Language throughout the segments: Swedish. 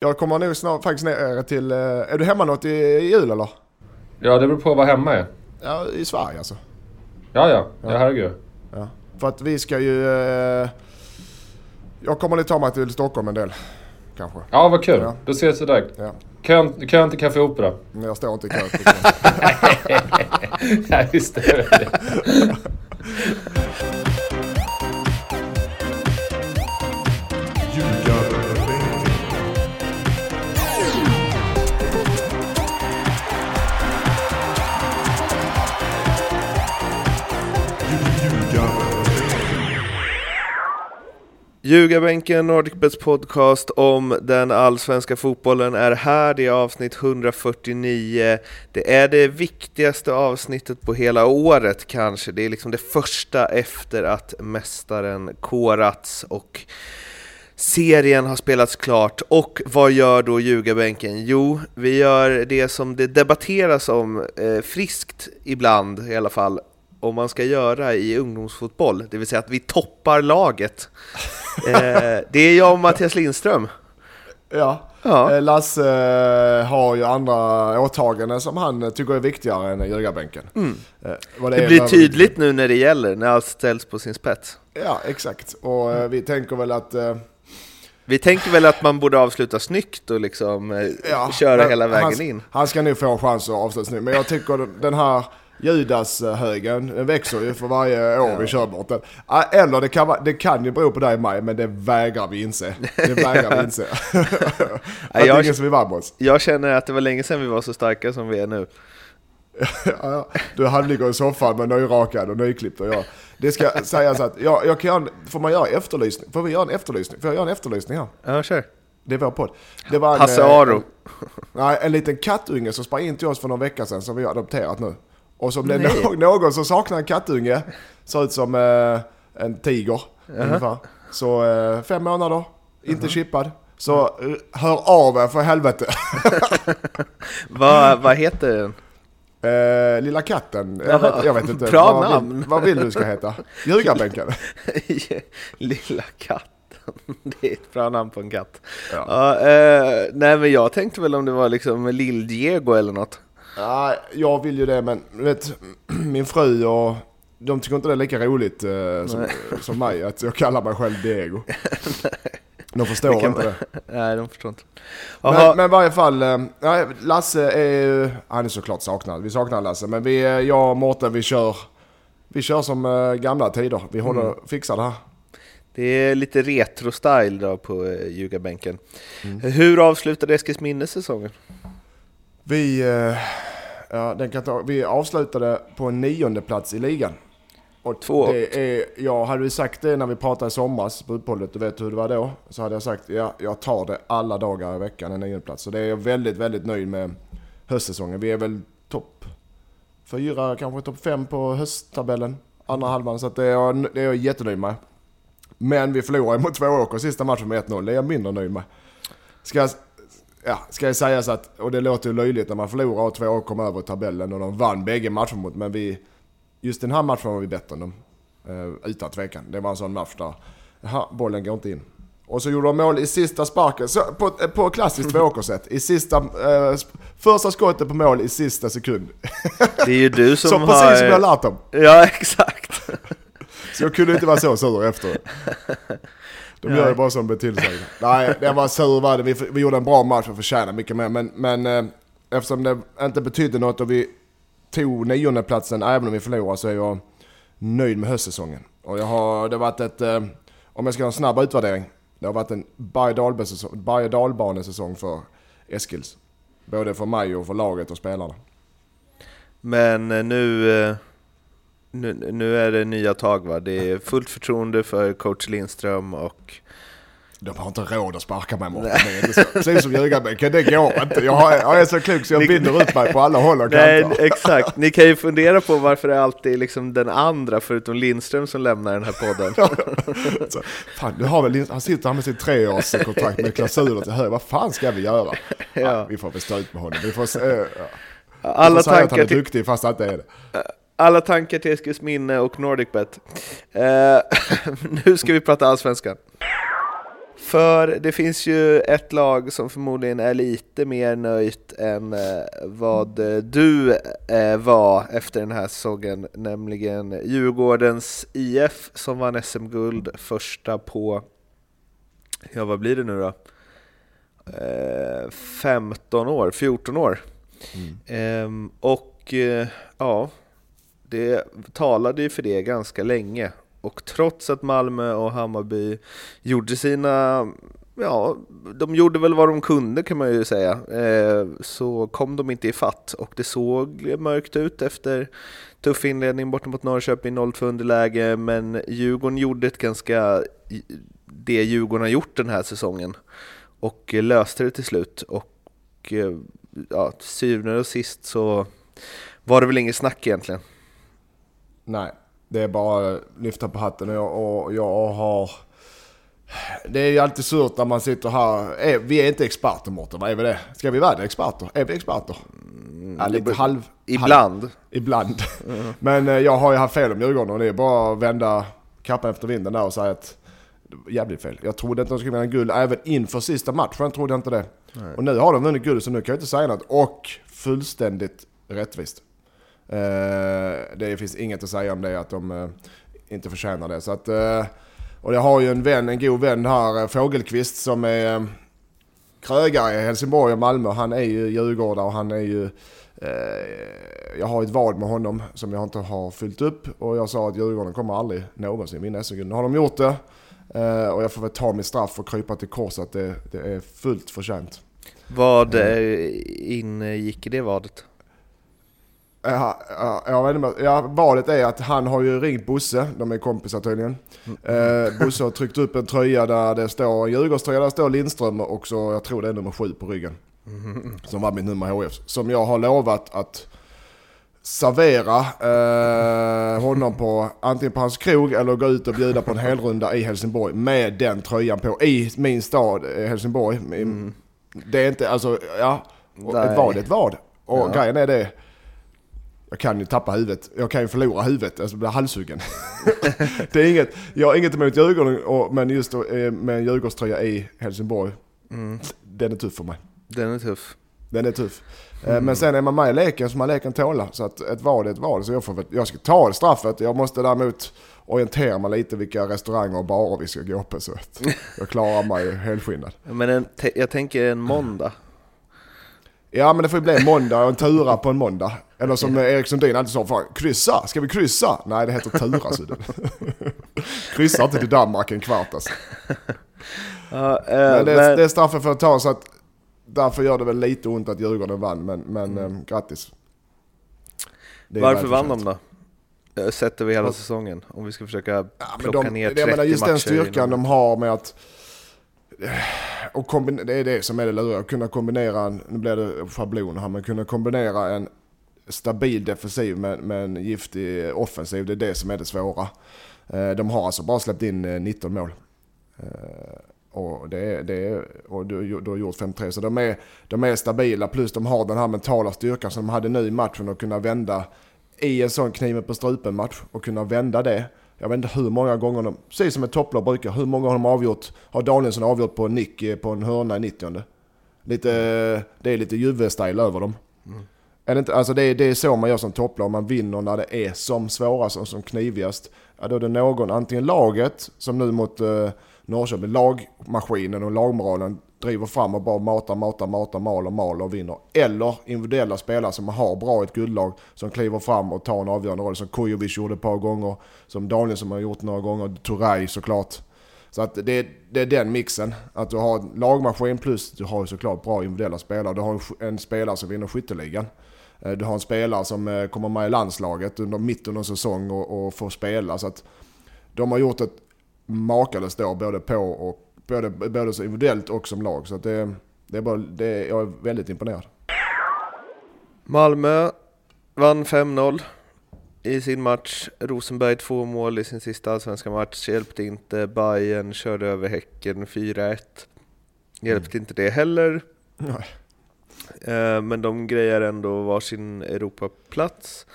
Jag kommer nog snart faktiskt ner till... eh, Är du hemma något i, i jul eller? Ja, det beror på vad hemma är. Ja, i Sverige alltså. Ja, ja. Ja, herregud. Ja. För att vi ska ju... Eh, jag kommer nog ta mig till Stockholm en del. Kanske. Ja, vad kul. Ja. Då ses vi direkt. Ja. Kön, kön till Café Opera. Jag står inte i kö. ja, just det. Ljugarbänken, Nordicbets podcast om den allsvenska fotbollen är här. Det är avsnitt 149. Det är det viktigaste avsnittet på hela året kanske. Det är liksom det första efter att mästaren korats och serien har spelats klart. Och vad gör då Ljugarbänken? Jo, vi gör det som det debatteras om eh, friskt ibland i alla fall om man ska göra i ungdomsfotboll, det vill säga att vi toppar laget. eh, det är jag och Mattias Lindström. Ja. Ja. Eh, Lasse eh, har ju andra åtaganden som han eh, tycker är viktigare än ljugarbänken. Mm. Det är blir tydligt nu när det gäller, när allt ställs på sin spets. Ja, exakt. Och eh, vi tänker väl att... Vi tänker väl att man borde avsluta snyggt och liksom Ja, köra hela vägen han, in. Han ska nog få en chans att avsluta nu. Men jag tycker den här Judas-högen, den växer ju för varje år vi kör bort den. Eller det kan, det kan ju bero på dig Maj, men det vägrar vi inse. Det vägrar vi inse. att jag- ingen som vill vara med oss. Jag känner att det var länge sedan vi var så starka som vi är nu. Du han ligger i soffan med nyrakad och nyklippt och jag. Det ska sägas att jag, jag kan, en- får man göra efterlysning? Får vi göra en efterlysning? Får jag göra en efterlysning här? Ja, kör. Det är vår podd. Det var en, Hasse eh, Aro. Nej, en liten kattunge som sprang in till oss för någon vecka sedan som vi har adopterat nu. Och som det är någon som saknar en kattunge, ser ut som eh, en tiger ungefär. Så eh, fem månader, inte chippad. Så eh, hör av er för helvete. Vad, vad heter den? Eh, lilla katten, jag vet, jag vet inte. bra vad namn. Vill, vad vill du ska heta? Ljugarbänken? Lilla katten. Det är ett bra namn på en katt. Ja. Ja, eh, nej men jag tänkte väl om det var liksom Lill-Diego eller något. Nej, jag vill ju det men vet, min fru och de tycker inte det är lika roligt eh, som, som mig att jag kallar mig själv Diego. De förstår Det inte det. Nej, de förstår inte. Men, men i varje fall, eh, nej, Lasse är ju, han är såklart saknad. Vi saknar Lasse men vi, eh, jag och Mårten vi kör, vi kör som eh, gamla tider. Vi håller, Mm. fixar det här. det är lite retro-style då på eh, ljugarbänken. Hur avslutade Eskilsminne säsongen? Vi, eh, ja, den kan ta, vi avslutade på en nionde plats i ligan. Och Två. det är, ja, hade vi sagt det när vi pratade i somras på uppehållet, du vet hur det var då? Så hade jag sagt, ja, jag tar det alla dagar i veckan, en nionde plats. Så det är jag väldigt, väldigt nöjd med höstsäsongen. Vi är väl topp fyra, kanske topp fem på hösttabellen, andra halvan. Så att det, är jag, det är jag jättenöjd med. Men vi förlorade mot Tvååker sista matchen med 1-0, det är jag mindre nöjd med. Ska jag, ja, ska jag säga så att, och det låter ju löjligt när man förlorar och Tvååker kom över tabellen och de vann bägge matcher mot, men vi, just den här matchen var vi bättre än dem. Eh, utan tvekan. Det var en sån match där, jaha, bollen går inte in. Och så gjorde de mål i sista sparken, så, på, på klassiskt Tvååkersätt. I sista, eh, första skottet på mål i sista sekund. Det är ju du som så har... precis som jag lärt dem. Ja, exakt. Så jag kunde inte vara så sur efter. De gör ju bara som blir tillsagda. Nej, det var sur var det. Vi, vi gjorde en bra match och förtjänade mycket mer. Men, men eh, eftersom det inte betydde något och vi tog nionde platsen även om vi förlorade så är jag nöjd med höstsäsongen. Och jag har, det har varit ett, eh, om jag ska ha en snabb utvärdering, det har varit en berg och dalbanesäsong- berg och dalbanesäsong för Eskils. Både för mig och för laget och spelarna. Men eh, nu, eh, nu, nu är det nya tag va? Det är fullt förtroende för coach Lindström och De har inte råd att sparka mig Mårten. Precis som ljugarbänken, det går inte. Jag, har, jag är så klok så jag binder upp mig på alla håll och Nej, kanter. exakt. Ni kan ju fundera på varför det alltid är liksom den andra förutom Lindström som lämnar den här podden. Så, fan, nu har väl, han sitter här med sitt treårskontrakt med klausuler till höger. Vad fan ska vi göra? Ja. vi får väl stå ut med honom. Vi får, eh, ja. vi Alla får säga att han tankar, är duktig fast han inte är det. Alla tankar till Eskilsminne och Nordicbet. Eh, nu ska vi prata allsvenskan. För det finns ju ett lag som förmodligen är lite mer nöjt än eh, vad eh, du eh, var efter den här säsongen, nämligen Djurgårdens IF som vann SM-guld första på, ja vad blir det nu då? 15 år, 14 år. Mm. Ehm, och ja, det talade ju för det ganska länge. Och trots att Malmö och Hammarby gjorde sina, ja, de gjorde väl vad de kunde kan man ju säga, eh, så kom de inte i fatt. Och det såg mörkt ut efter tuff inledning borta mot Norrköping, 0-2 underläge, men Djurgården gjorde ett ganska, det Djurgården har gjort den här säsongen. Och löste det till slut. Och eh, ja, ja, syvende och sist så var det väl inget snack egentligen. Nej, det är bara att lyfta på hatten och jag, och jag har... Det är ju alltid surt när man sitter här. vi är inte experter Mårten, är vi det? Ska vi vara det? Experter? Är vi experter? Ja, lite halv... Ibland. Halv, ibland. Mm. Men eh, jag har ju haft fel om Djurgården och det är bara att vända kappan efter vinden där och säga att jävligt fel. Jag trodde inte de skulle vinna guld även inför sista matchen. Jag trodde inte det. Nej. Och nu har de vunnit guld så nu kan jag inte säga något. Och fullständigt rättvist. Eh, det finns inget att säga om det, att de eh, inte förtjänar det. Så att, eh, och jag har ju en vän, en god vän här, Fågelqvist, som är krögare i Helsingborg och Malmö. Han är ju djurgårdare och han är ju... jag har ett vad med honom som jag inte har fyllt upp och jag sa att Djurgården kommer aldrig någonsin vinna SM-guld. Nu har de gjort det och jag får väl ta mitt straff och krypa till kors att det, det är fullt förtjänt. Vad ingick i det vadet? Ja, ja, jag vet inte, ja, valet är att han har ju ringt Bosse, de är kompisar tydligen. Eh, Bosse har tryckt upp en tröja där det står, en Djurgårdströja där det står Lindström och så, jag tror det är nummer sju på ryggen. Som var mitt nummer HF. Som jag har lovat att servera eh, honom på antingen på hans krog eller gå ut och bjuda på en helrunda i Helsingborg med den tröjan på. I min stad eh, Helsingborg. Mm. Det är inte, alltså ja, ett vad ett vad. Och ja. grejen är det jag kan ju tappa huvudet, jag kan ju förlora huvudet, alltså bli halshuggen. det är inget, jag har inget emot Djurgården, och, men just då, eh, med en Djurgårdströja i Helsingborg, mm. den är tuff för mig. Den är tuff. Den är tuff. Eh, mm. Men sen är man med i leken så man leken tåla. Så att ett val är ett val. Så jag, får, jag ska ta straffet. Jag måste däremot orientera mig lite vilka restauranger och barer vi ska gå på. Så att jag klarar mig helskinnad. Men en, jag tänker en måndag. Ja men det får ju bli en måndag och en tura på en måndag. Eller som Erik Sundin alltid sa, fan, kryssa, ska vi kryssa? Nej det heter tura så Kryssa inte till Danmark en kvart alltså. Ja, äh, men det, men... det är straffen för att ta så att därför gör det väl lite ont att Djurgården vann men, men mm. eh, grattis. Varför vann de då? Sätter vi hela säsongen? Om vi ska försöka ja, plocka de, ner 30 jag menar, Just den styrkan de har med att och det är det som är det luriga, att kunna kombinera, nu blir det schablon här, men kunna kombinera en stabil defensiv med, med en giftig offensiv, det är det som är det svåra. Eh, de har alltså bara släppt in eh, 19 mål. Eh, och, det är, det är, och du, du har gjort 5-3, så de är, de är stabila plus de har den här mentala styrkan som de hade nu i matchen och kunna vända i en sån kniven på strupen match och kunna vända det. Jag vet inte hur många gånger de, precis som ett topplag brukar, hur många har de avgjort, har Danielsson avgjort på en nick på en hörna i 90 Lite, det är lite Juve-style över dem. Mm. Är det, inte, alltså det, är, det är så man gör som topplag, man vinner när det är som svårast och som knivigast. Ja, då är det någon, antingen laget, som nu mot uh, Norrköping, lagmaskinen och lagmoralen driver fram och bara matar, matar, matar, maler, maler och vinner. Eller individuella spelare som har bra ett guldlag som kliver fram och tar en avgörande roll. Som Kujovic gjorde ett par gånger, som Daniel som har gjort några gånger, Turay såklart. Så att det, det är den mixen. Att du har en lagmaskin plus du har såklart bra individuella spelare. Du har en spelare som vinner skytteligan. Eh, du har en spelare som eh, kommer med i landslaget under mitten av säsong och, och får spela. Så att de har gjort ett makalöst år både på och både, både så individuellt och som lag. Så att det, det är bara, det, jag är väldigt imponerad. Malmö vann 5-0 i sin match. Rosenberg två mål i sin sista allsvenska match. Hjälpte inte. Bayern körde över Häcken 4-1. Hjälpte mm. inte det heller. Nej. Eh, men de grejer ändå varsin Europaplats.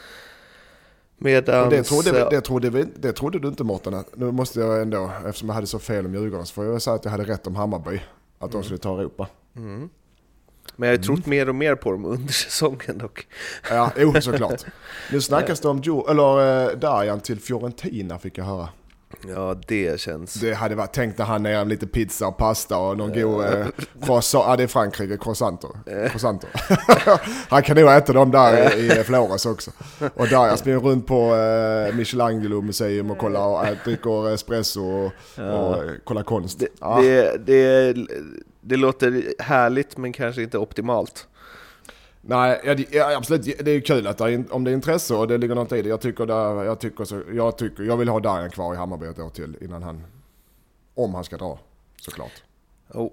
Medan... Och det, trodde, det, trodde det trodde du inte Mårten. Nu måste jag ändå, eftersom jag hade så fel om Djurgården, så får jag säga att jag hade rätt om Hammarby. Att de skulle ta Europa. Mm. Men jag har trott mer och mer på dem under säsongen dock. Ja, jo såklart. Nu snackas det om eller eh, Darjan till Fiorentina fick jag höra. Ja, det känns... Det hade varit, tänk dig han ner lite pizza och pasta och någon god eh, croissant, ja det är Frankrike, croissanter. croissanter. han kan nog äta dem där i, i Flores också. Och där jag springer runt på eh, Michelangelo museum och kollar och äh, dricker espresso och, och eh, kollar konst. Det, Ja. det, det, det låter härligt men kanske inte optimalt. Nej, ja, det, ja, absolut. Det är kul att det är, om det är intresse och det ligger något i det. Jag tycker, där, jag tycker, så, jag, tycker jag vill ha Darjan kvar i Hammarby ett år till innan han, om han ska dra såklart. Oh.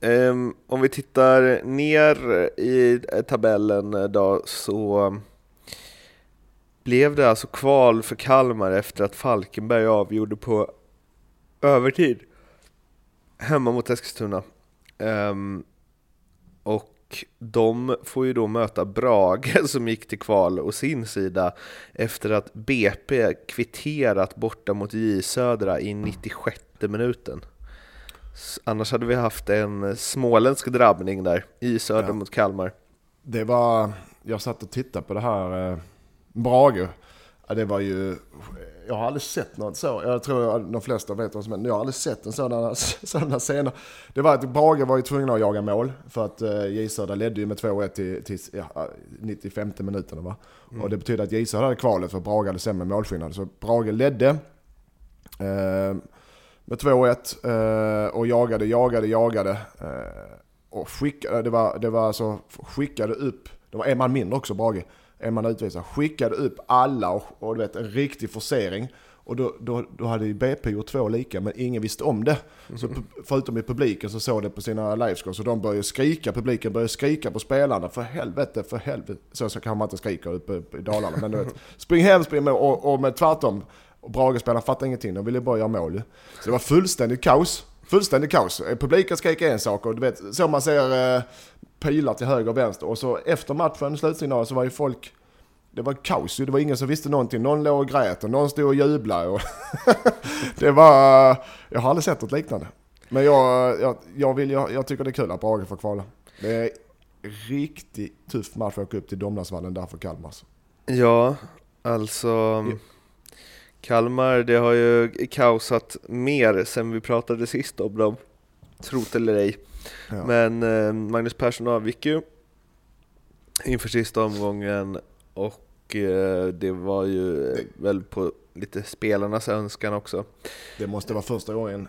Um, om vi tittar ner i eh, tabellen eh, då så blev det alltså kval för Kalmar efter att Falkenberg avgjorde på övertid hemma mot Eskilstuna. Um, och de får ju då möta Brage som gick till kval och sin sida efter att BP kvitterat borta mot J Södra i 96 minuten. Annars hade vi haft en småländsk drabbning där, i Söder Ja. mot Kalmar. Det var, jag satt och tittade på det här eh, Brage. Det var ju, jag har aldrig sett något så. Jag tror att de flesta vet vad som händer. Jag har aldrig sett en sådana, sådana scener. Det var att Brage var ju tvungna att jaga mål. För att eh, J Södra ledde ju med 2-1 till, till ja, 95 minuten va. Och det betyder att J Södra hade kvalet för Brage hade sämre målskillnad. Så Brage ledde. Eh, med 2-1 eh, och jagade, jagade, jagade. Eh, och skickade, det var, det var alltså, skickade upp, det var en man mindre också Brage, en man utvisad. Skickade upp alla och, och du vet en riktig forcering. Och då, då, då hade ju BP gjort två lika men ingen visste om det. Så förutom i publiken så såg det på sina livescores så de började skrika, publiken började skrika på spelarna. För helvete, för helvete. Så, så kan man inte skrika uppe i Dalarna men du vet. Spring hem, spring med och, och med tvärtom. Och Brage-spelarna fattade ingenting, de ville bara göra mål ju. Så det var fullständigt kaos. Fullständigt kaos. Publiken skrek en sak och du vet, så man ser eh, pilar till höger och vänster. Och så efter matchen, slutsignalen, så var ju folk... Det var kaos ju, det var ingen som visste någonting. Någon låg och grät och någon stod och jublade. Och det var... Jag har aldrig sett något liknande. Men jag, jag, jag, vill, jag, jag tycker det är kul att Brage får kvala. Det är riktigt tuff match att åka upp till Domnarsvallen där för Kalmar. alltså. Ja, alltså Kalmar, det har ju kaosat mer sen vi pratade sist om dem, trot eller ej. Ja. Men eh, Magnus Persson avgick ju inför sista omgången och eh, det var ju väl på lite spelarnas önskan också. Det måste vara första gången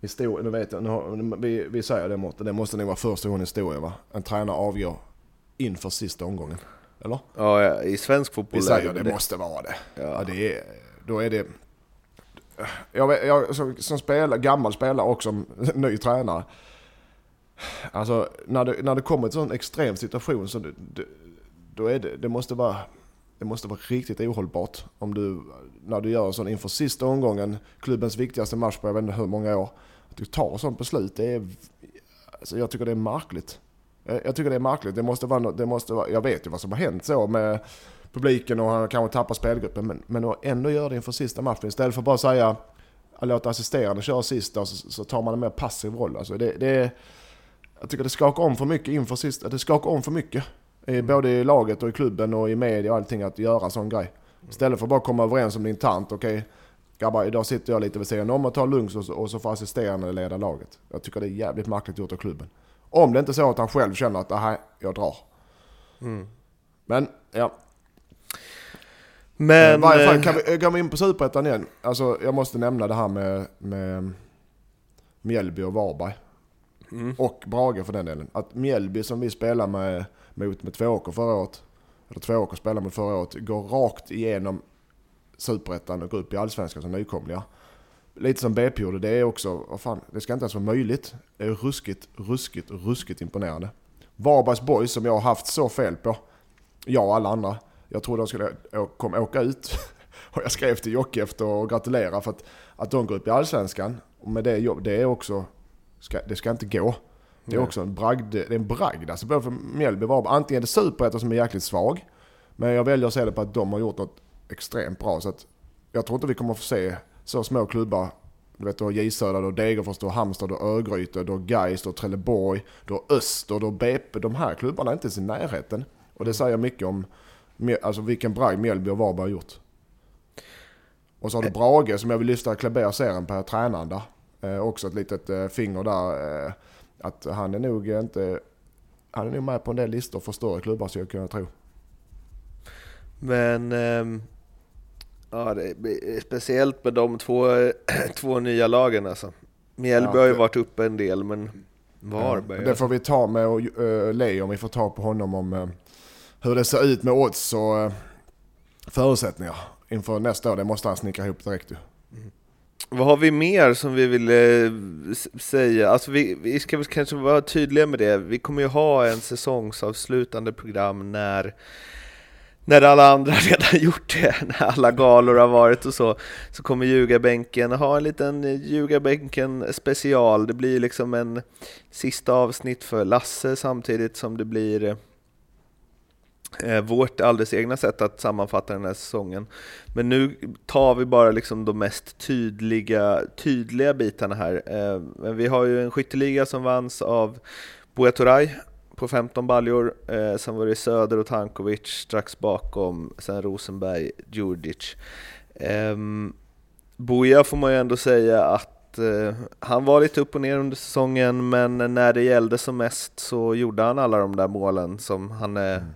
i historien, nu vet jag, nu har, vi, vi säger det Mårten, det måste nog vara första gången i historien va? En tränare avgör inför sista omgången. Eller? Ja, ja, i svensk fotboll Vi säger det det måste vara det. Ja. Ja. det är, då är det... Jag, vet- jag som, som spelare, gammal spelare och som ny tränare. Alltså när det, när det kommer till en sån extrem situation så det, det, då är det, det måste vara... Det måste vara riktigt ohållbart om du, när du gör en sån inför sista omgången, klubbens viktigaste match på jag vet inte hur många år. Att du tar ett sånt beslut, det är... Alltså jag tycker det är märkligt. Jag jag tycker det är märkligt. Det måste vara, det måste vara, jag vet ju vad som har hänt så med publiken och han kanske tappar spelgruppen. Men, men att ändå göra det inför sista matchen istället för att bara säga att låta assisterande köra sista och så, så tar man en mer passiv roll. Alltså det, det, är- jag tycker det skakar om för mycket inför sista. Det skakar om för mycket. I, både i laget och i klubben och i media och allting att göra sån grej. Istället för att bara komma överens om det internt. Okej, grabbar idag sitter jag lite vid sidan om och tar lugnt och, så- och så får assisterande leda laget. Jag tycker det är jävligt märkligt gjort av klubben. Om det inte är så att han själv känner att nej, jag drar. Mm. Men ja, Men... i varje fall eh, kan vi, kan vi in på Superettan igen. Alltså jag måste nämna det här med, med Mjällby och Varberg. Mm. Och Brage för den delen. Att Mjällby som vi spelade med, mot med Tvååker förra året, eller Tvååker spelade mot förra året, går rakt igenom Superettan och går upp i Allsvenskan som nykomlingar. Lite som BP gjorde, det är också, vad fan, det ska inte ens vara möjligt. Det är ruskigt, ruskigt, ruskigt imponerande. Varbergs boys som jag har haft så fel på, jag och alla andra. Jag trodde de skulle kom åka ut. Och jag skrev till Jocke efter och gratulera för att, att de går upp i Allsvenskan. Och med det, jobb- det är också, ska, det ska inte gå. Det är också en bragd, det är en bragd alltså både för Mjällby och Varberg. Antingen är det Superettan som är jäkligt svag. Men jag väljer att se det på att de har gjort något extremt bra. Så att jag tror inte vi kommer att få se så små klubbar. Du vet, du har J Södra, du har Degerfors, du har Halmstad, du har Örgryte, du har Gais, du har Trelleborg, du har Öster, du har BP. De här klubbarna är inte ens i närheten. Och det säger mycket om alltså vilken bragd Mjällby och Varberg har gjort. Och så har du Brage som jag vill lyfta Kleber serien på tränaren där. Eh, också ett litet eh, finger där. Eh, att han är nog inte... Han är nog med på en del listor för större klubbar så jag kunna tro. Men... Ehm, ja, speciellt med de två, två nya lagen alltså. Mjällby ja, har ju varit uppe en del men Varberg... Ja, det får vi ta med uh, Leo om vi får ta på honom om uh, hur det ser ut med odds och uh, förutsättningar inför nästa år. Det måste han snickra ihop direkt ju. Vad har vi mer som vi vill eh, säga? Alltså vi, vi ska väl kanske vara tydliga med det. Vi kommer ju ha en säsongsavslutande program när när alla andra redan gjort det, när alla galor har varit och så, så kommer ljugarbänken ha en liten ljugarbänken special. Det blir liksom en sista avsnitt för Lasse samtidigt som det blir eh, Eh, vårt alldeles egna sätt att sammanfatta den här säsongen. Men nu tar vi bara liksom de mest tydliga, tydliga bitarna här. Eh, men vi har ju en skytteliga som vanns av Buya på 15 baljor. Eh, sen var det Söder och Tankovic strax bakom, sen Rosenberg, Djurdjic. Ehm, Boja Buya får man ju ändå säga att han var lite upp och ner under säsongen, men när det gällde som mest så gjorde han alla de där målen som han är mm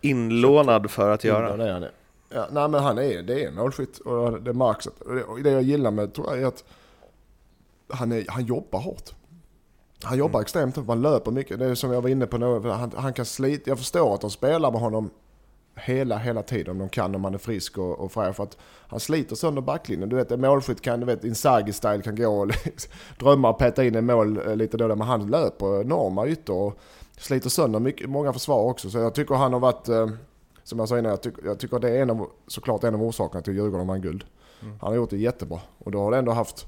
inlånad för att göra. Det är han. Ja, nej men han är, det är målskytt och det märks. Och det jag gillar med tror jag är att han, är, han jobbar hårt. Han jobbar mm. extremt hårt, han löper mycket. Det är som jag var inne på nu, han, han kan slita. Jag förstår att de spelar med honom hela, hela tiden om de kan, om han är frisk och, och fräsch. För att han sliter sönder backlinjen. Du vet, en målskytt kan, du vet, Inzaghi-style kan gå och drömma och peta in en mål eh, lite då, men han löper enorma ytor. Och sliter sönder mycket, många försvar också. Så jag tycker han har varit, eh, som jag sa innan, jag, tycker, jag tycker det är en av, såklart en av orsakerna till Djurgården vann guld. Mm. Han har gjort det jättebra. Och då har det ändå haft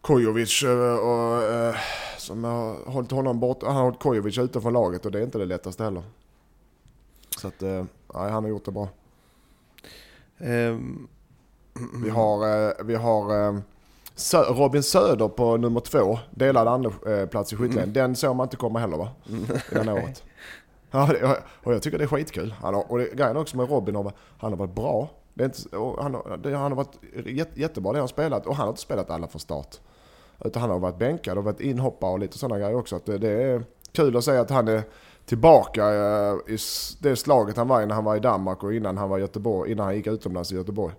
Kojovic eh, och, eh, som har hållit honom bort. Han har hållit Kojovic ute från laget och det är inte det lättaste heller. Så att, nej, han har gjort det bra. Um. Vi har, vi har Sö Robin Söder på nummer två, delad andra eh, plats i skytteligan. Mm. Den såg man inte komma heller va? Mm. I det året. Ja, och jag tycker det är skitkul. Han har, och det, grejen också med Robin, han har varit bra. Det inte, han, har, det, han har varit jättebra det han har spelat och han har inte spelat alla från start. Utan han har varit bänkad och varit inhoppare och lite sådana grejer också. Att det, det är kul att se att han är tillbaka eh, i det slaget han var i när han var i Danmark och innan han var i Göteborg, innan han gick utomlands i Göteborg.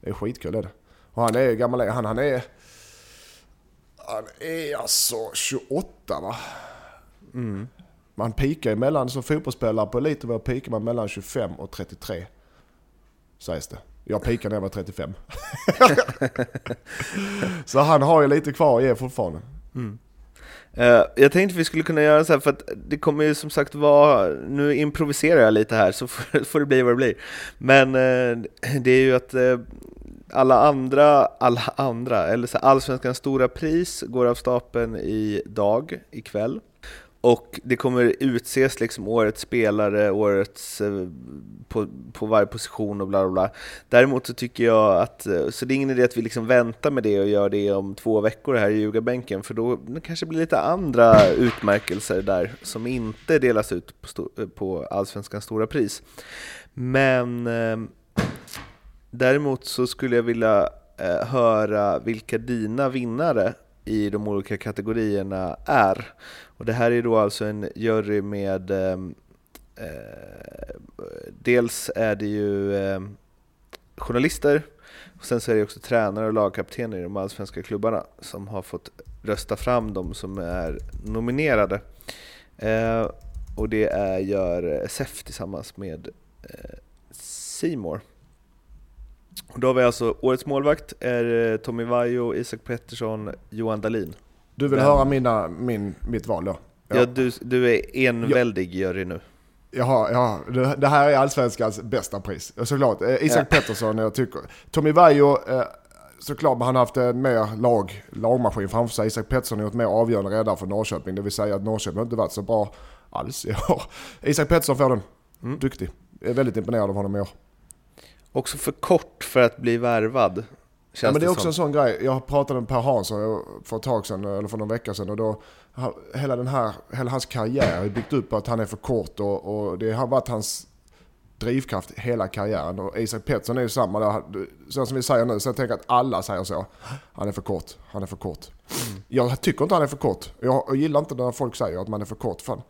Det är skitkul är det. Och han är gammal, han, han är han är alltså 28 va? Mm. Man pikar emellan, som fotbollsspelare på elitnivå pikar man mellan 25 och 33. Sägs det. Jag pikade när jag var 35. så han har ju lite kvar att ge fortfarande. Mm. Uh, jag tänkte vi skulle kunna göra så här, för att det kommer ju som sagt vara, nu improviserar jag lite här så får, får det bli vad det blir. Men uh, det är ju att uh, alla andra, alla andra, eller så Allsvenskans stora pris går av stapeln idag, ikväll. Och det kommer utses liksom årets spelare, årets eh, på, på varje position och bla bla bla. Däremot så tycker jag att, eh, så det är ingen idé att vi liksom väntar med det och gör det om två veckor här i ljugarbänken, för då det kanske blir lite andra utmärkelser där som inte delas ut på, eh, på Allsvenskans stora pris. Men eh, Däremot så skulle jag vilja eh, höra vilka dina vinnare i de olika kategorierna är. Och det här är då alltså en jury med ehm, eh, dels är det ju eh, journalister och sen så är det också tränare och lagkaptener i de allsvenska klubbarna som har fått rösta fram de som är nominerade. Eh, och det är, gör SF tillsammans med eh, Simor. Då har vi alltså årets målvakt är eh, Tommy Vaiho, Isak Pettersson, Johan Dahlin. Du vill Men... höra mina, min, mitt val då? Ja, ja du, du är enväldig ja. jury nu. Jaha, ja, det här är allsvenskans bästa pris. Såklart, eh, Isak ja. Pettersson jag tycker. Tommy Vaiho, eh, såklart han har haft en mer lag, lagmaskin framför sig. Isak Pettersson har gjort mer avgörande räddare för Norrköping. Det vill säga att Norrköping inte varit så bra alls i år. Isak Pettersson får den. Mm. Duktig. Jag är väldigt imponerad av honom i år. Också för kort för att bli värvad. Ja, men det är också som. en sån grej. Jag pratade med Per Hansson för ett tag sedan, eller för någon vecka sedan. Och då, hela, den här, hela hans karriär är byggt upp på att han är för kort och, och det har varit hans drivkraft hela karriären. Och Isak Pettersson är ju samma där. Så som vi säger nu, så jag tänker att alla säger så. Han är för kort, han är för kort. Jag tycker inte han är för kort. Jag, gillar inte när folk säger att man är för kort. Fan.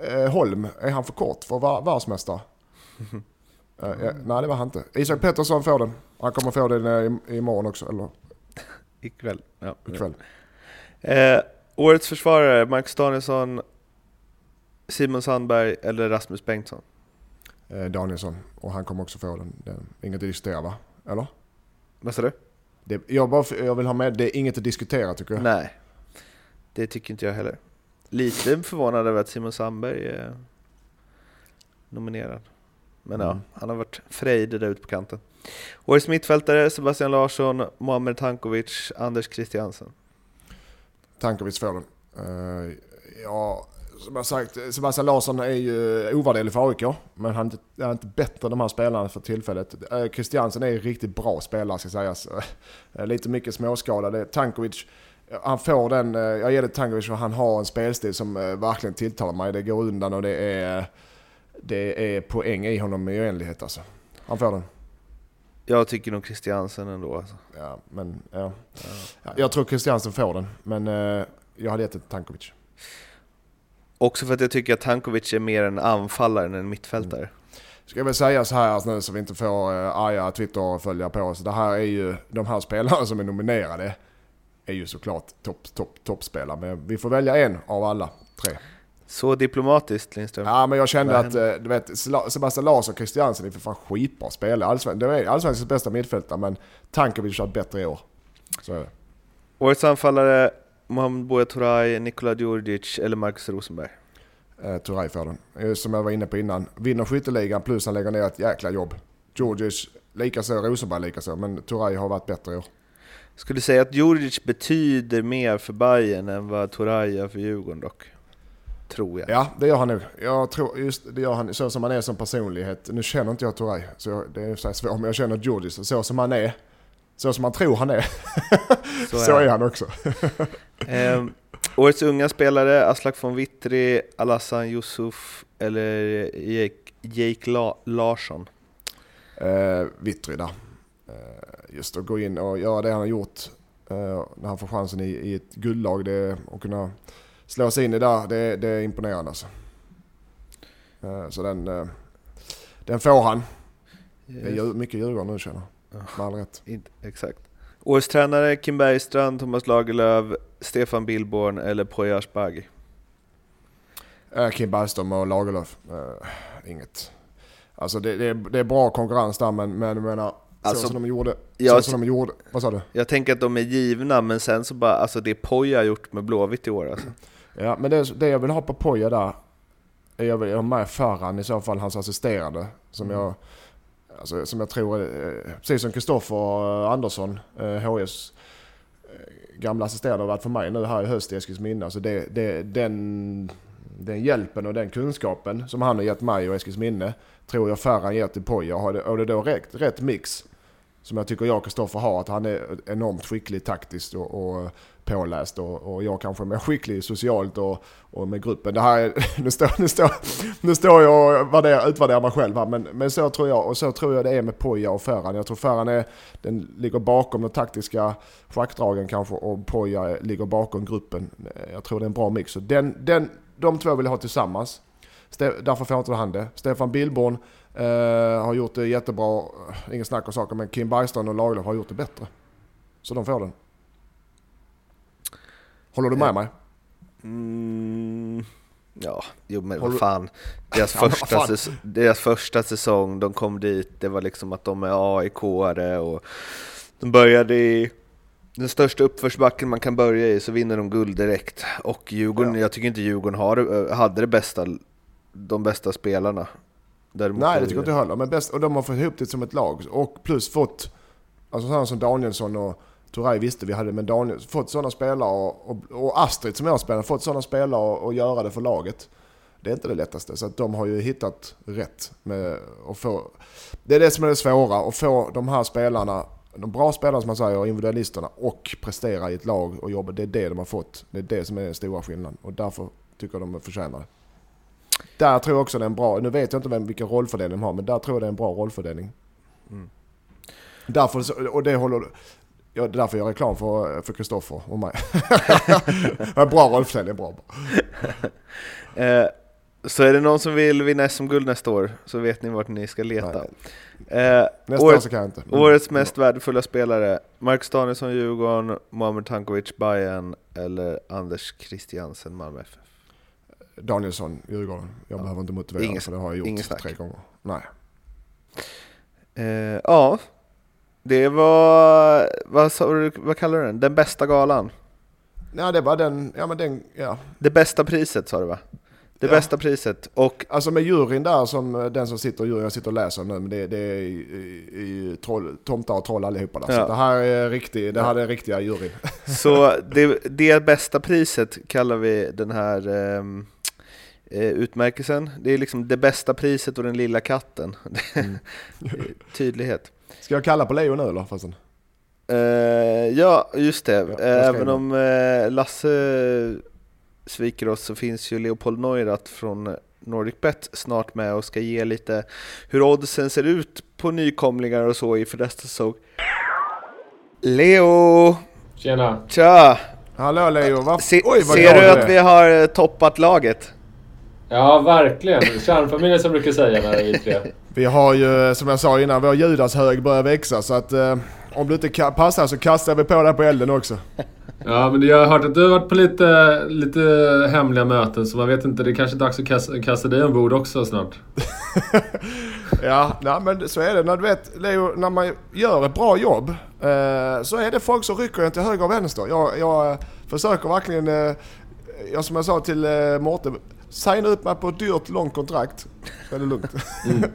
Eh, Holm, är han för kort för att vara världsmästare? Eh, eh, nej det var han inte. Isak Pettersson får den. Han kommer få den eh, i- imorgon också, eller Ikväll. Ja. ikväll. Eh, årets försvarare, Marcus Danielsson, Simon Sandberg eller Rasmus Bengtsson? Eh, Danielsson. Och han kommer också få den. Är inget att diskutera va? Eller? Vad sa du? Det, jag, bara, jag vill ha med, det är inget att diskutera tycker jag. Nej, det tycker inte jag heller. Lite förvånad över att Simon Sandberg är nominerad. Men ja, Mm. han har varit frejdig där ute på kanten. Årets mittfältare, Sebastian Larsson, Mohamed Tankovic, Anders Christiansen. Tankovic får den. Eh, ja, som jag sagt, Sebastian Larsson är ju ovärderlig för AIK. Men han är inte bättre än de här spelarna för tillfället. Uh, Christiansen är en riktigt bra spelare ska sägas. Eh, lite mycket småskadade. Tankovic, han får den, jag ger det Tankovic för han har en spelstil som verkligen tilltalar mig. Det går undan och det är, det är poäng i honom i oändlighet alltså. Han får den. Jag tycker nog Christiansen ändå. Alltså. Ja, men ja. Ja, Jag tror Christiansen får den, men eh, jag hade gett det till Tankovic. Också för att jag tycker att Tankovic är mer en anfallare än en mittfältare. Ska jag väl säga så här nu så vi inte får eh, arga Twitter-följare på oss. Det här är ju, de här spelarna som är nominerade är ju såklart topp, topp, toppspelare. Men vi får välja en av alla tre. Så diplomatiskt Lindström. Ja men jag kände att, eh, du vet, Sebastian Larsson och Christiansen är för fan skitbra spelare. Allsven, de är allsvenskans bästa mittfältare men Tankovic har varit bättre år. Så är det. Årets anfallare, Mohamed Buya Turay, Nikola Djurdjic eller Marcus Rosenberg. Eh, Turay får den. Som jag var inne på innan. Vinner skytteligan plus han lägger ner ett jäkla jobb. Georgic likaså, Rosenberg likaså. Men Turay har varit bättre i år. Skulle säga att Djurdjic betyder mer för Bayern än vad Turay gör för Djurgården dock. Tror jag. Ja, det gör han nog. Jag tror just det gör han så som han är som personlighet. Nu känner inte jag Turay, så jag, det är så svårt. Men jag känner Georgic. Så som han är, så som man tror han är, Så så, är är han. också. Ehm, årets unga spelare, Aslak von Witry, Alassan Yusuf eller Jake, Jake La- Larsson. Eh, Vittry där. Eh, just att gå in och göra det han har gjort eh, när han får chansen i, i ett guldlag. Det, och kunna slå sig in i där, det, det är imponerande alltså. Eh, så den, eh, den får han. Det är mycket Djurgården nu känner jag. Med all rätt. Exakt. Årets tränare, Kim Bergstrand, Thomas Lagerlöf, Stefan Billborn eller Poya Asbaghi. Eh, Kim Bergström och Lagerlöf. Inget. Alltså det, det, är, det är bra konkurrens där men, men jag menar, Alltså, så som de gjorde. jag- så som de gjorde. Vad sa du? Jag tänker att de är givna, men sen så bara, alltså det Poya har gjort med Blåvitt i år alltså. Ja, men det, det jag vill ha på Poja där, är jag vill ha med Ferran i så fall, hans assisterande. Som jag, alltså, som jag tror, eh, precis som Kristoffer Andersson, eh, HS eh, gamla assisterande har varit för mig nu här i höst i Eskilsminne. Alltså det, det, den, den hjälpen och den kunskapen som han har gett mig och Eskilsminne tror jag Ferran ger till Poja. Och har det, det då rätt, rätt mix som jag tycker jag och Kristoffer har. Att han är enormt skicklig taktiskt och, och påläst och, och jag kanske är mer skicklig socialt och, och med gruppen. Det här är, nu, står, nu, står, nu står jag och värderar, utvärderar mig själv här men, men så tror jag och så tror jag det är med Poja och Ferran. Jag tror Ferran är, den ligger bakom de taktiska schackdragen kanske och Poja ligger bakom gruppen. Jag tror det är en bra mix. Så den, den, de två vill jag ha tillsammans. Därför får inte han det. Stefan Billborn eh, har gjort det jättebra, inget snack om saker, men Kim Bergstrand och Lagerlöf har gjort det bättre. Så de får den. Håller du med Ja. mig? Mm, ja, jo men Håller vad fan. Deras, Ja, första fan. säs- deras första säsong, de kom dit, det var liksom att de är AIK-are och de började i den största uppförsbacken man kan börja i, så vinner de guld direkt. Och Djurgården, Ja. jag tycker inte Djurgården har, hade det bästa, de bästa spelarna. Däremot Nej, det tycker jag inte heller. Men bäst, och de har fått ihop det som ett lag. Och plus fått, alltså sådana som Danielsson och Turay visste vi hade, men Daniel, fått sådana spelare och, och, och Astrid som jag spelar, fått sådana spelare och, och göra det för laget. Det är inte det lättaste. Så att de har ju hittat rätt med att få... Det är det som är det svåra, att få de här spelarna, de bra spelarna som man säger, individualisterna, och prestera i ett lag och jobba. Det är det de har fått. Det är det som är den stora skillnaden. Och därför tycker jag de är förtjänade. Där tror jag också det är en bra, nu vet jag inte vem, vilken rollfördelning de har, men där tror jag det är en bra rollfördelning. Mm. Därför, och det håller, ja, det är därför jag gör reklam för för Kristoffer och mig. Bra rollfördelning, bra. Eh, så är det någon som vill vinna SM-guld nästa år så vet ni vart ni ska leta. Eh, Nästa år året, så kan jag inte. Mm. årets mest värdefulla spelare, Marcus Danielsson, Djurgården, Muhammad Tankovic, Bayern eller Anders Christiansen, Malmö FF? Danielsson, Djurgården. Jag behöver inte motivera Ingen- för det har jag ingen gjort snack. tre gånger. Nej. Eh, ja, det var, vad, vad kallar du den? Den bästa galan? Nej, det var den, ja men den, ja. Det bästa priset sa du va? Det Ja. bästa priset och Alltså med juryn där som eh, den som sitter i juryn, jag sitter och läser nu, men det, det är i, i, troll, tomtar och troll allihopa där. Ja. Så det här är riktig, det här är riktiga juryn. Så det, det bästa priset kallar vi den här eh, utmärkelsen. Det är liksom det bästa priset och den lilla katten. Mm. Tydlighet. Ska jag kalla på Leo nu eller? Fastän? Eh, ja, just det. Ja, Även om eh, Lasse sviker oss så finns ju Leopold Neurath från NordicBet snart med och ska ge lite hur oddsen ser ut på nykomlingar och så inför nästa säsong. Leo! Tjena! Tja! Hallå Leo, vad, Se, oj vad ser du att vi har eh, toppat laget? Ja, verkligen. Kärnfamiljen som brukar säga när vi är tre. Vi har ju, som jag sa innan, vår Judashög börjar växa så att eh, om du inte passar så kastar vi på dig på elden också. Ja, men jag har hört att du har varit på lite, lite hemliga möten, så man vet inte. Det är kanske är dags att kasta, kasta dig ombord också snart. Ja, nej, men så är det. När du vet, Leo, när man gör ett bra jobb eh, så är det folk som rycker en till höger och vänster. Jag, jag försöker verkligen, eh, jag, som jag sa till eh, Mårten, signa upp mig på ett dyrt långt kontrakt. Så är det lugnt.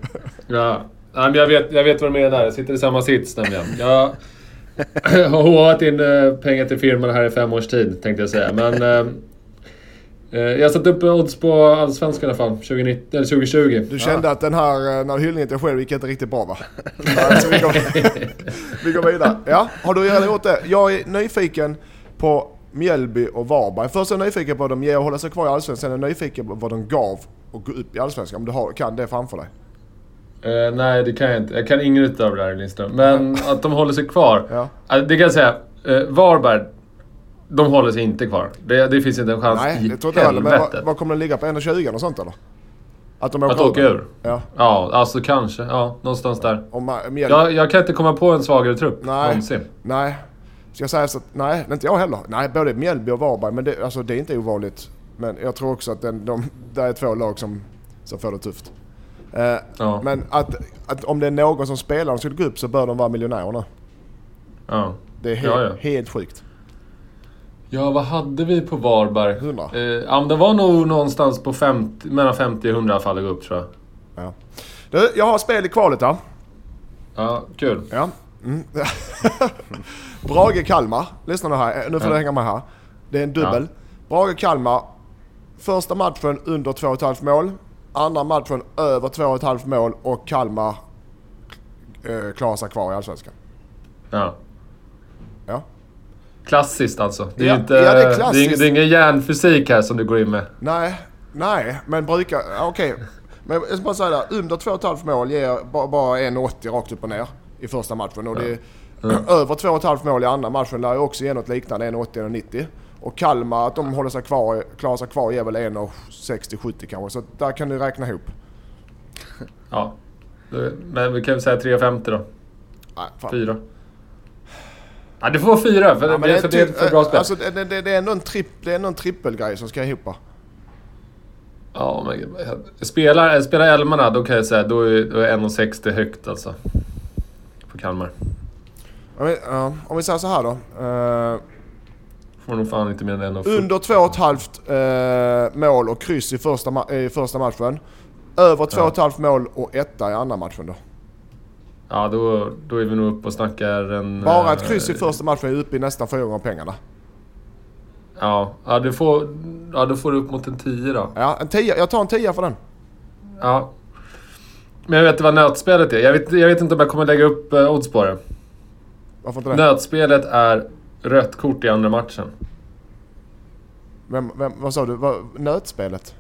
Ja. Nej, men jag, vet, jag vet vad du menar. Jag sitter i samma sits nämligen. Jag har håvat in eh, pengar till firman här i fem års tid, tänkte jag säga. Men eh, eh, jag satte upp odds på Allsvenskan i alla fall, 2019, eller 2020. Du kände att den här, eh, när hyllningen till själv gick inte riktigt bra va? Nej, så vi, går, vi går vidare. Ja, har du redan gjort det? Jag är nyfiken på Mjällby och Varberg. Först är jag nyfiken på vad de ger och hålla sig kvar i Allsvenskan. Sen är jag nyfiken på vad de gav och gå upp i Allsvenskan. Om du har, kan det framför dig. Eh, nej, det kan jag inte. Jag kan inget av det här Lindström. Men att de håller sig kvar. Ja. Eh, det kan jag säga. Eh, Varberg, de håller sig inte kvar. Det, det finns inte en chans Nej, i det tror jag heller. Men vad, kommer den ligga på? 1,20 och sånt eller? Att de Att åka ur? Ja. Ja, alltså kanske. Ja, någonstans där. Om Ma- Mjällby... Jag, jag kan inte komma på en svagare trupp Nej. någonsin. Nej. Ska jag säga så att, nej, inte jag heller. Nej, både Mjällby och Varberg. Men det, alltså, det är inte ovanligt. Men jag tror också att den, de, det är två lag som, som får det tufft. Eh, Ja. Men att, att om det är någon som spelar och skulle gå upp så bör de vara miljonärer nu. Ja. Det är helt, Ja, ja. helt sjukt. ja, vad hade vi på Varberg? 100. Eh, ja, men det var nog någonstans på 50, mellan 50 och 100 i alla fall att gå upp tror jag. Ja. Du, jag har spel i kvalet här. Ja, kul. Ja. Mm. Brage-Kalmar. Lyssna nu här. Nu får Ja. du hänga med här. Det är en dubbel. Brage-Kalmar. Första matchen under 2,5 mål. Andra matchen över 2,5 mål och Kalmar eh, klarar sig kvar i Allsvenskan. Ja. Ja. Klassiskt alltså. Det är Ja, inte, ja, det är klassiskt. det är ingen järnfysik här som du går in med. Nej, nej, men brukar... ja, Okej. Men jag ska bara säga det. Under 2,5 mål ger ba- bara 1,80 rakt upp och ner i första matchen. Och det är över 2,5 mål i andra matchen lär ju också ge något liknande, 1,80-1,90. Och Kalmar, att de håller sig kvar, klarar sig kvar, ger väl 1,60-70 kanske. Så där kan du räkna ihop. Ja. Men vi kan väl säga 3,50 då. Nej, fan. Fyra. Ja, det får vara fyra för, Ja, det, för det är för bra spel. Alltså, det, det, det är ändå en, tripp, det är ändå en trippelgrej som ska ihop. Ja, men spelar, spelar Elmarna, då kan jag säga då är, då är 1,60 högt alltså. På Kalmar. Om vi, ja, om vi säger så här då. Eh, Får nog fan inte mer än 1,40. Under 2,5 eh, mål och kryss i första, ma- i första matchen. Över 2,5 mål och etta i andra matchen då. Ja, då, då är vi nog uppe och snackar en... Bara ett eh, kryss i första matchen är uppe i nästan fyra gånger pengarna. Ja, ja, du får, ja, då får du upp mot en 10 då. Ja, en tia. Jag tar en tia för den. Ja. Men jag vet inte vad nötspelet är. Jag vet, jag vet inte om jag kommer lägga upp uh, odds på det. Varför inte det? Nötspelet är rött kort i andra matchen. Vem, vem, vad sa du? Vad, nötspelet?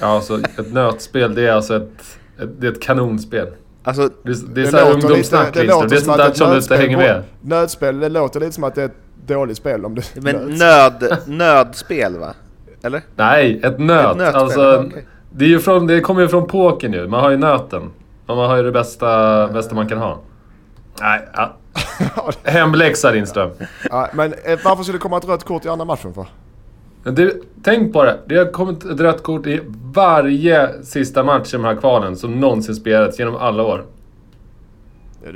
Ja, alltså ett nötspel det är alltså ett, ett, det är ett kanonspel. Alltså, Det är, det är såhär låter ungdomssnack lite- Lindström. Det är som sånt att där ett som du inte nötspel- hänger med. Nötspel, det låter lite som att det är ett dåligt spel om det men nöd, nödspel va? Eller? Nej, ett nöt. Ett nötspel, alltså, okej. det, är ju från, det kommer ju från pokern ju. Man har ju nöten. Och man har ju det bästa, bästa man kan ha. Nej, ja. Hemläxa Lindström. Ja, men eh, varför skulle det komma ett rött kort i andra matchen för? Du, tänk på det. Det har kommit ett rött kort i varje sista match i de här kvalen som någonsin spelats genom alla år.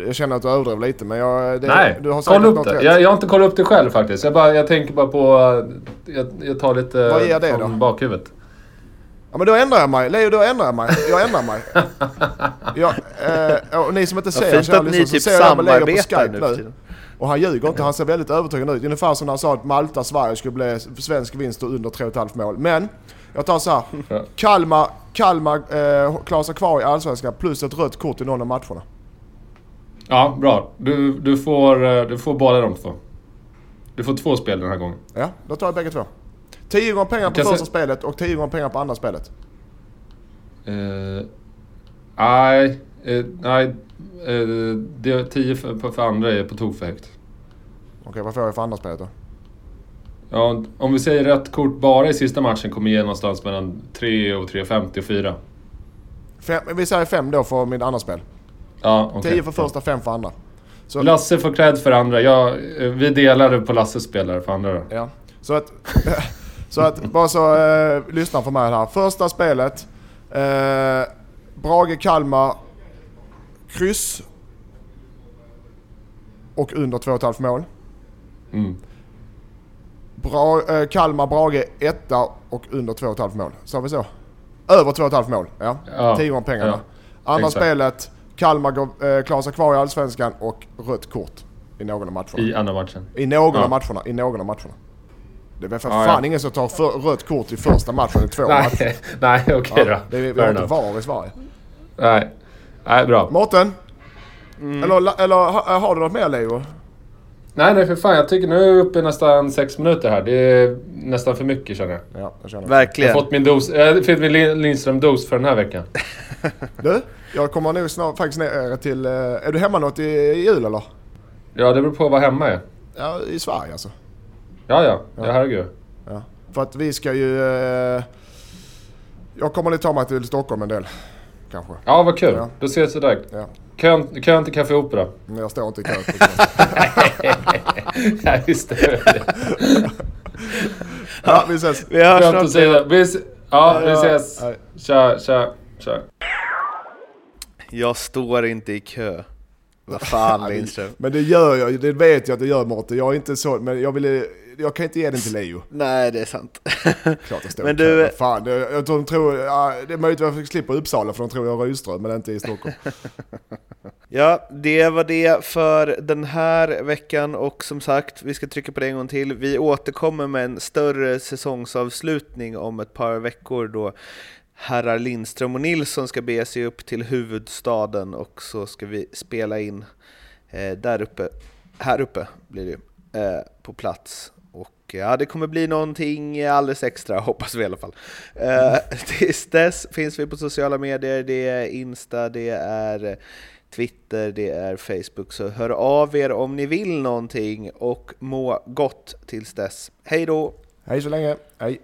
Jag känner att du överdrev lite men jag... Det, Nej, du har kolla upp det. rätt. Jag, jag har inte kollat upp det själv faktiskt. Jag, bara, jag tänker bara på... eh, Jag, jag tar lite Vad ger det från då? bakhuvudet. Ja men då ändrar jag mig. Leo, då ändrar jag mig. Jag ändrar mig. jag, eh, och ni som inte ser, fint att ni så typ ser jag Leo på Skype nu. Och han ljuger inte, han ser väldigt övertygande ut. Ungefär som när han sa att Malta-Sverige skulle bli svensk vinst och under 3,5 mål. Men, jag tar så här. Kalmar, Kalmar eh, klarar sig kvar i Allsvenskan plus ett rött kort i någon av matcherna. Ja, bra. Du, du, får, eh, du får båda de två. Du får två spel den här gången. Ja, då tar jag bägge två. 10 gånger pengar på första se- spelet och 10 gånger pengar på andra spelet. Eh, Nej, eh, nej. eh, det är 10 för, för, andra är på tok för högt. Okej, vad får jag för andra spelet då? Ja, om vi säger rött kort bara i sista matchen kommer ge någonstans mellan 3 och 3,50 och 4. Fem, vi säger 5 då för mitt andra spel. Ja, okej. 10 för första, 5 för andra. Så, Lasse får cred för andra. Jag, vi delade på Lasses spelare för andra då. ja. så att, så att bara så eh, lyssna för mig här. Första spelet. Eh, Brage Kalmar. Kryss. Och under 2,5 mål. Mm. Bra, eh, Kalmar Brage etta och under 2,5 mål. Sa vi så? Över 2,5 mål. Ja. Ja, 10 gånger pengarna. ja, Andra exakt. spelet. Kalmar går, eh, klarar sig kvar i Allsvenskan och rött kort i någon av matcherna. I andra matchen. I någon Ja. av matcherna. I någon av matcherna. Det är väl för Ja, fan ja. ingen som tar för, rött kort i första matchen i två matcher. Nej, okej Ja, då. det är, vi har inte. VAR i Sverige. Nej. Nej, bra. Mårten? Mm. Eller, eller ha, har du något mer Leo? Nej, nej för fan. Jag tycker nu är jag uppe i nästan sex minuter här. Det är nästan för mycket känner jag. Ja, jag känner det. Jag Verkligen. har fått min dos. Jag har fått min Lin- Lindström-dos för den här veckan. Du, jag kommer nog snart faktiskt ner till... eh, Är du hemma något i, i jul eller? Ja, det beror på vad hemma är. Ja, i Sverige alltså. Ja, ja. Ja, herregud. Ja. För att vi ska ju... Eh, jag kommer nog ta mig till Stockholm en del. Kanske. Ja, vad kul. Ja. Då ses vi där. Ja. Kön, kön till Café Opera. Men jag står inte i kö. ja, just det. ja, vi ses. Vi hörs att snart. se. Vi Ja, vi Ja, ses. Tja, tja, tja. Jag står inte i kö. Vad fan Lindström. Men det gör jag, det vet jag att det gör Mårten. Jag är inte så, men jag ville... Jag kan inte ge den till Leo. Nej, det är sant. Klart jag står Men kö. du- Vad Fan, det, jag tror, de tror, ja, det är möjligt att jag slipper Uppsala för de tror jag är Rydström, men inte i Stockholm. Ja, det var det för den här veckan och som sagt, vi ska trycka på det en gång till. Vi återkommer med en större säsongsavslutning om ett par veckor då herrar Lindström och Nilsson ska bege sig upp till huvudstaden och så ska vi spela in eh, där uppe, här uppe blir det ju, eh, på plats. Och ja, det kommer bli någonting alldeles extra, hoppas vi i alla fall. Eh, tills dess finns vi på sociala medier, det är Insta, det är Twitter, det är Facebook, så hör av er om ni vill någonting och må gott tills dess. Hej då! Hej så länge. Hej.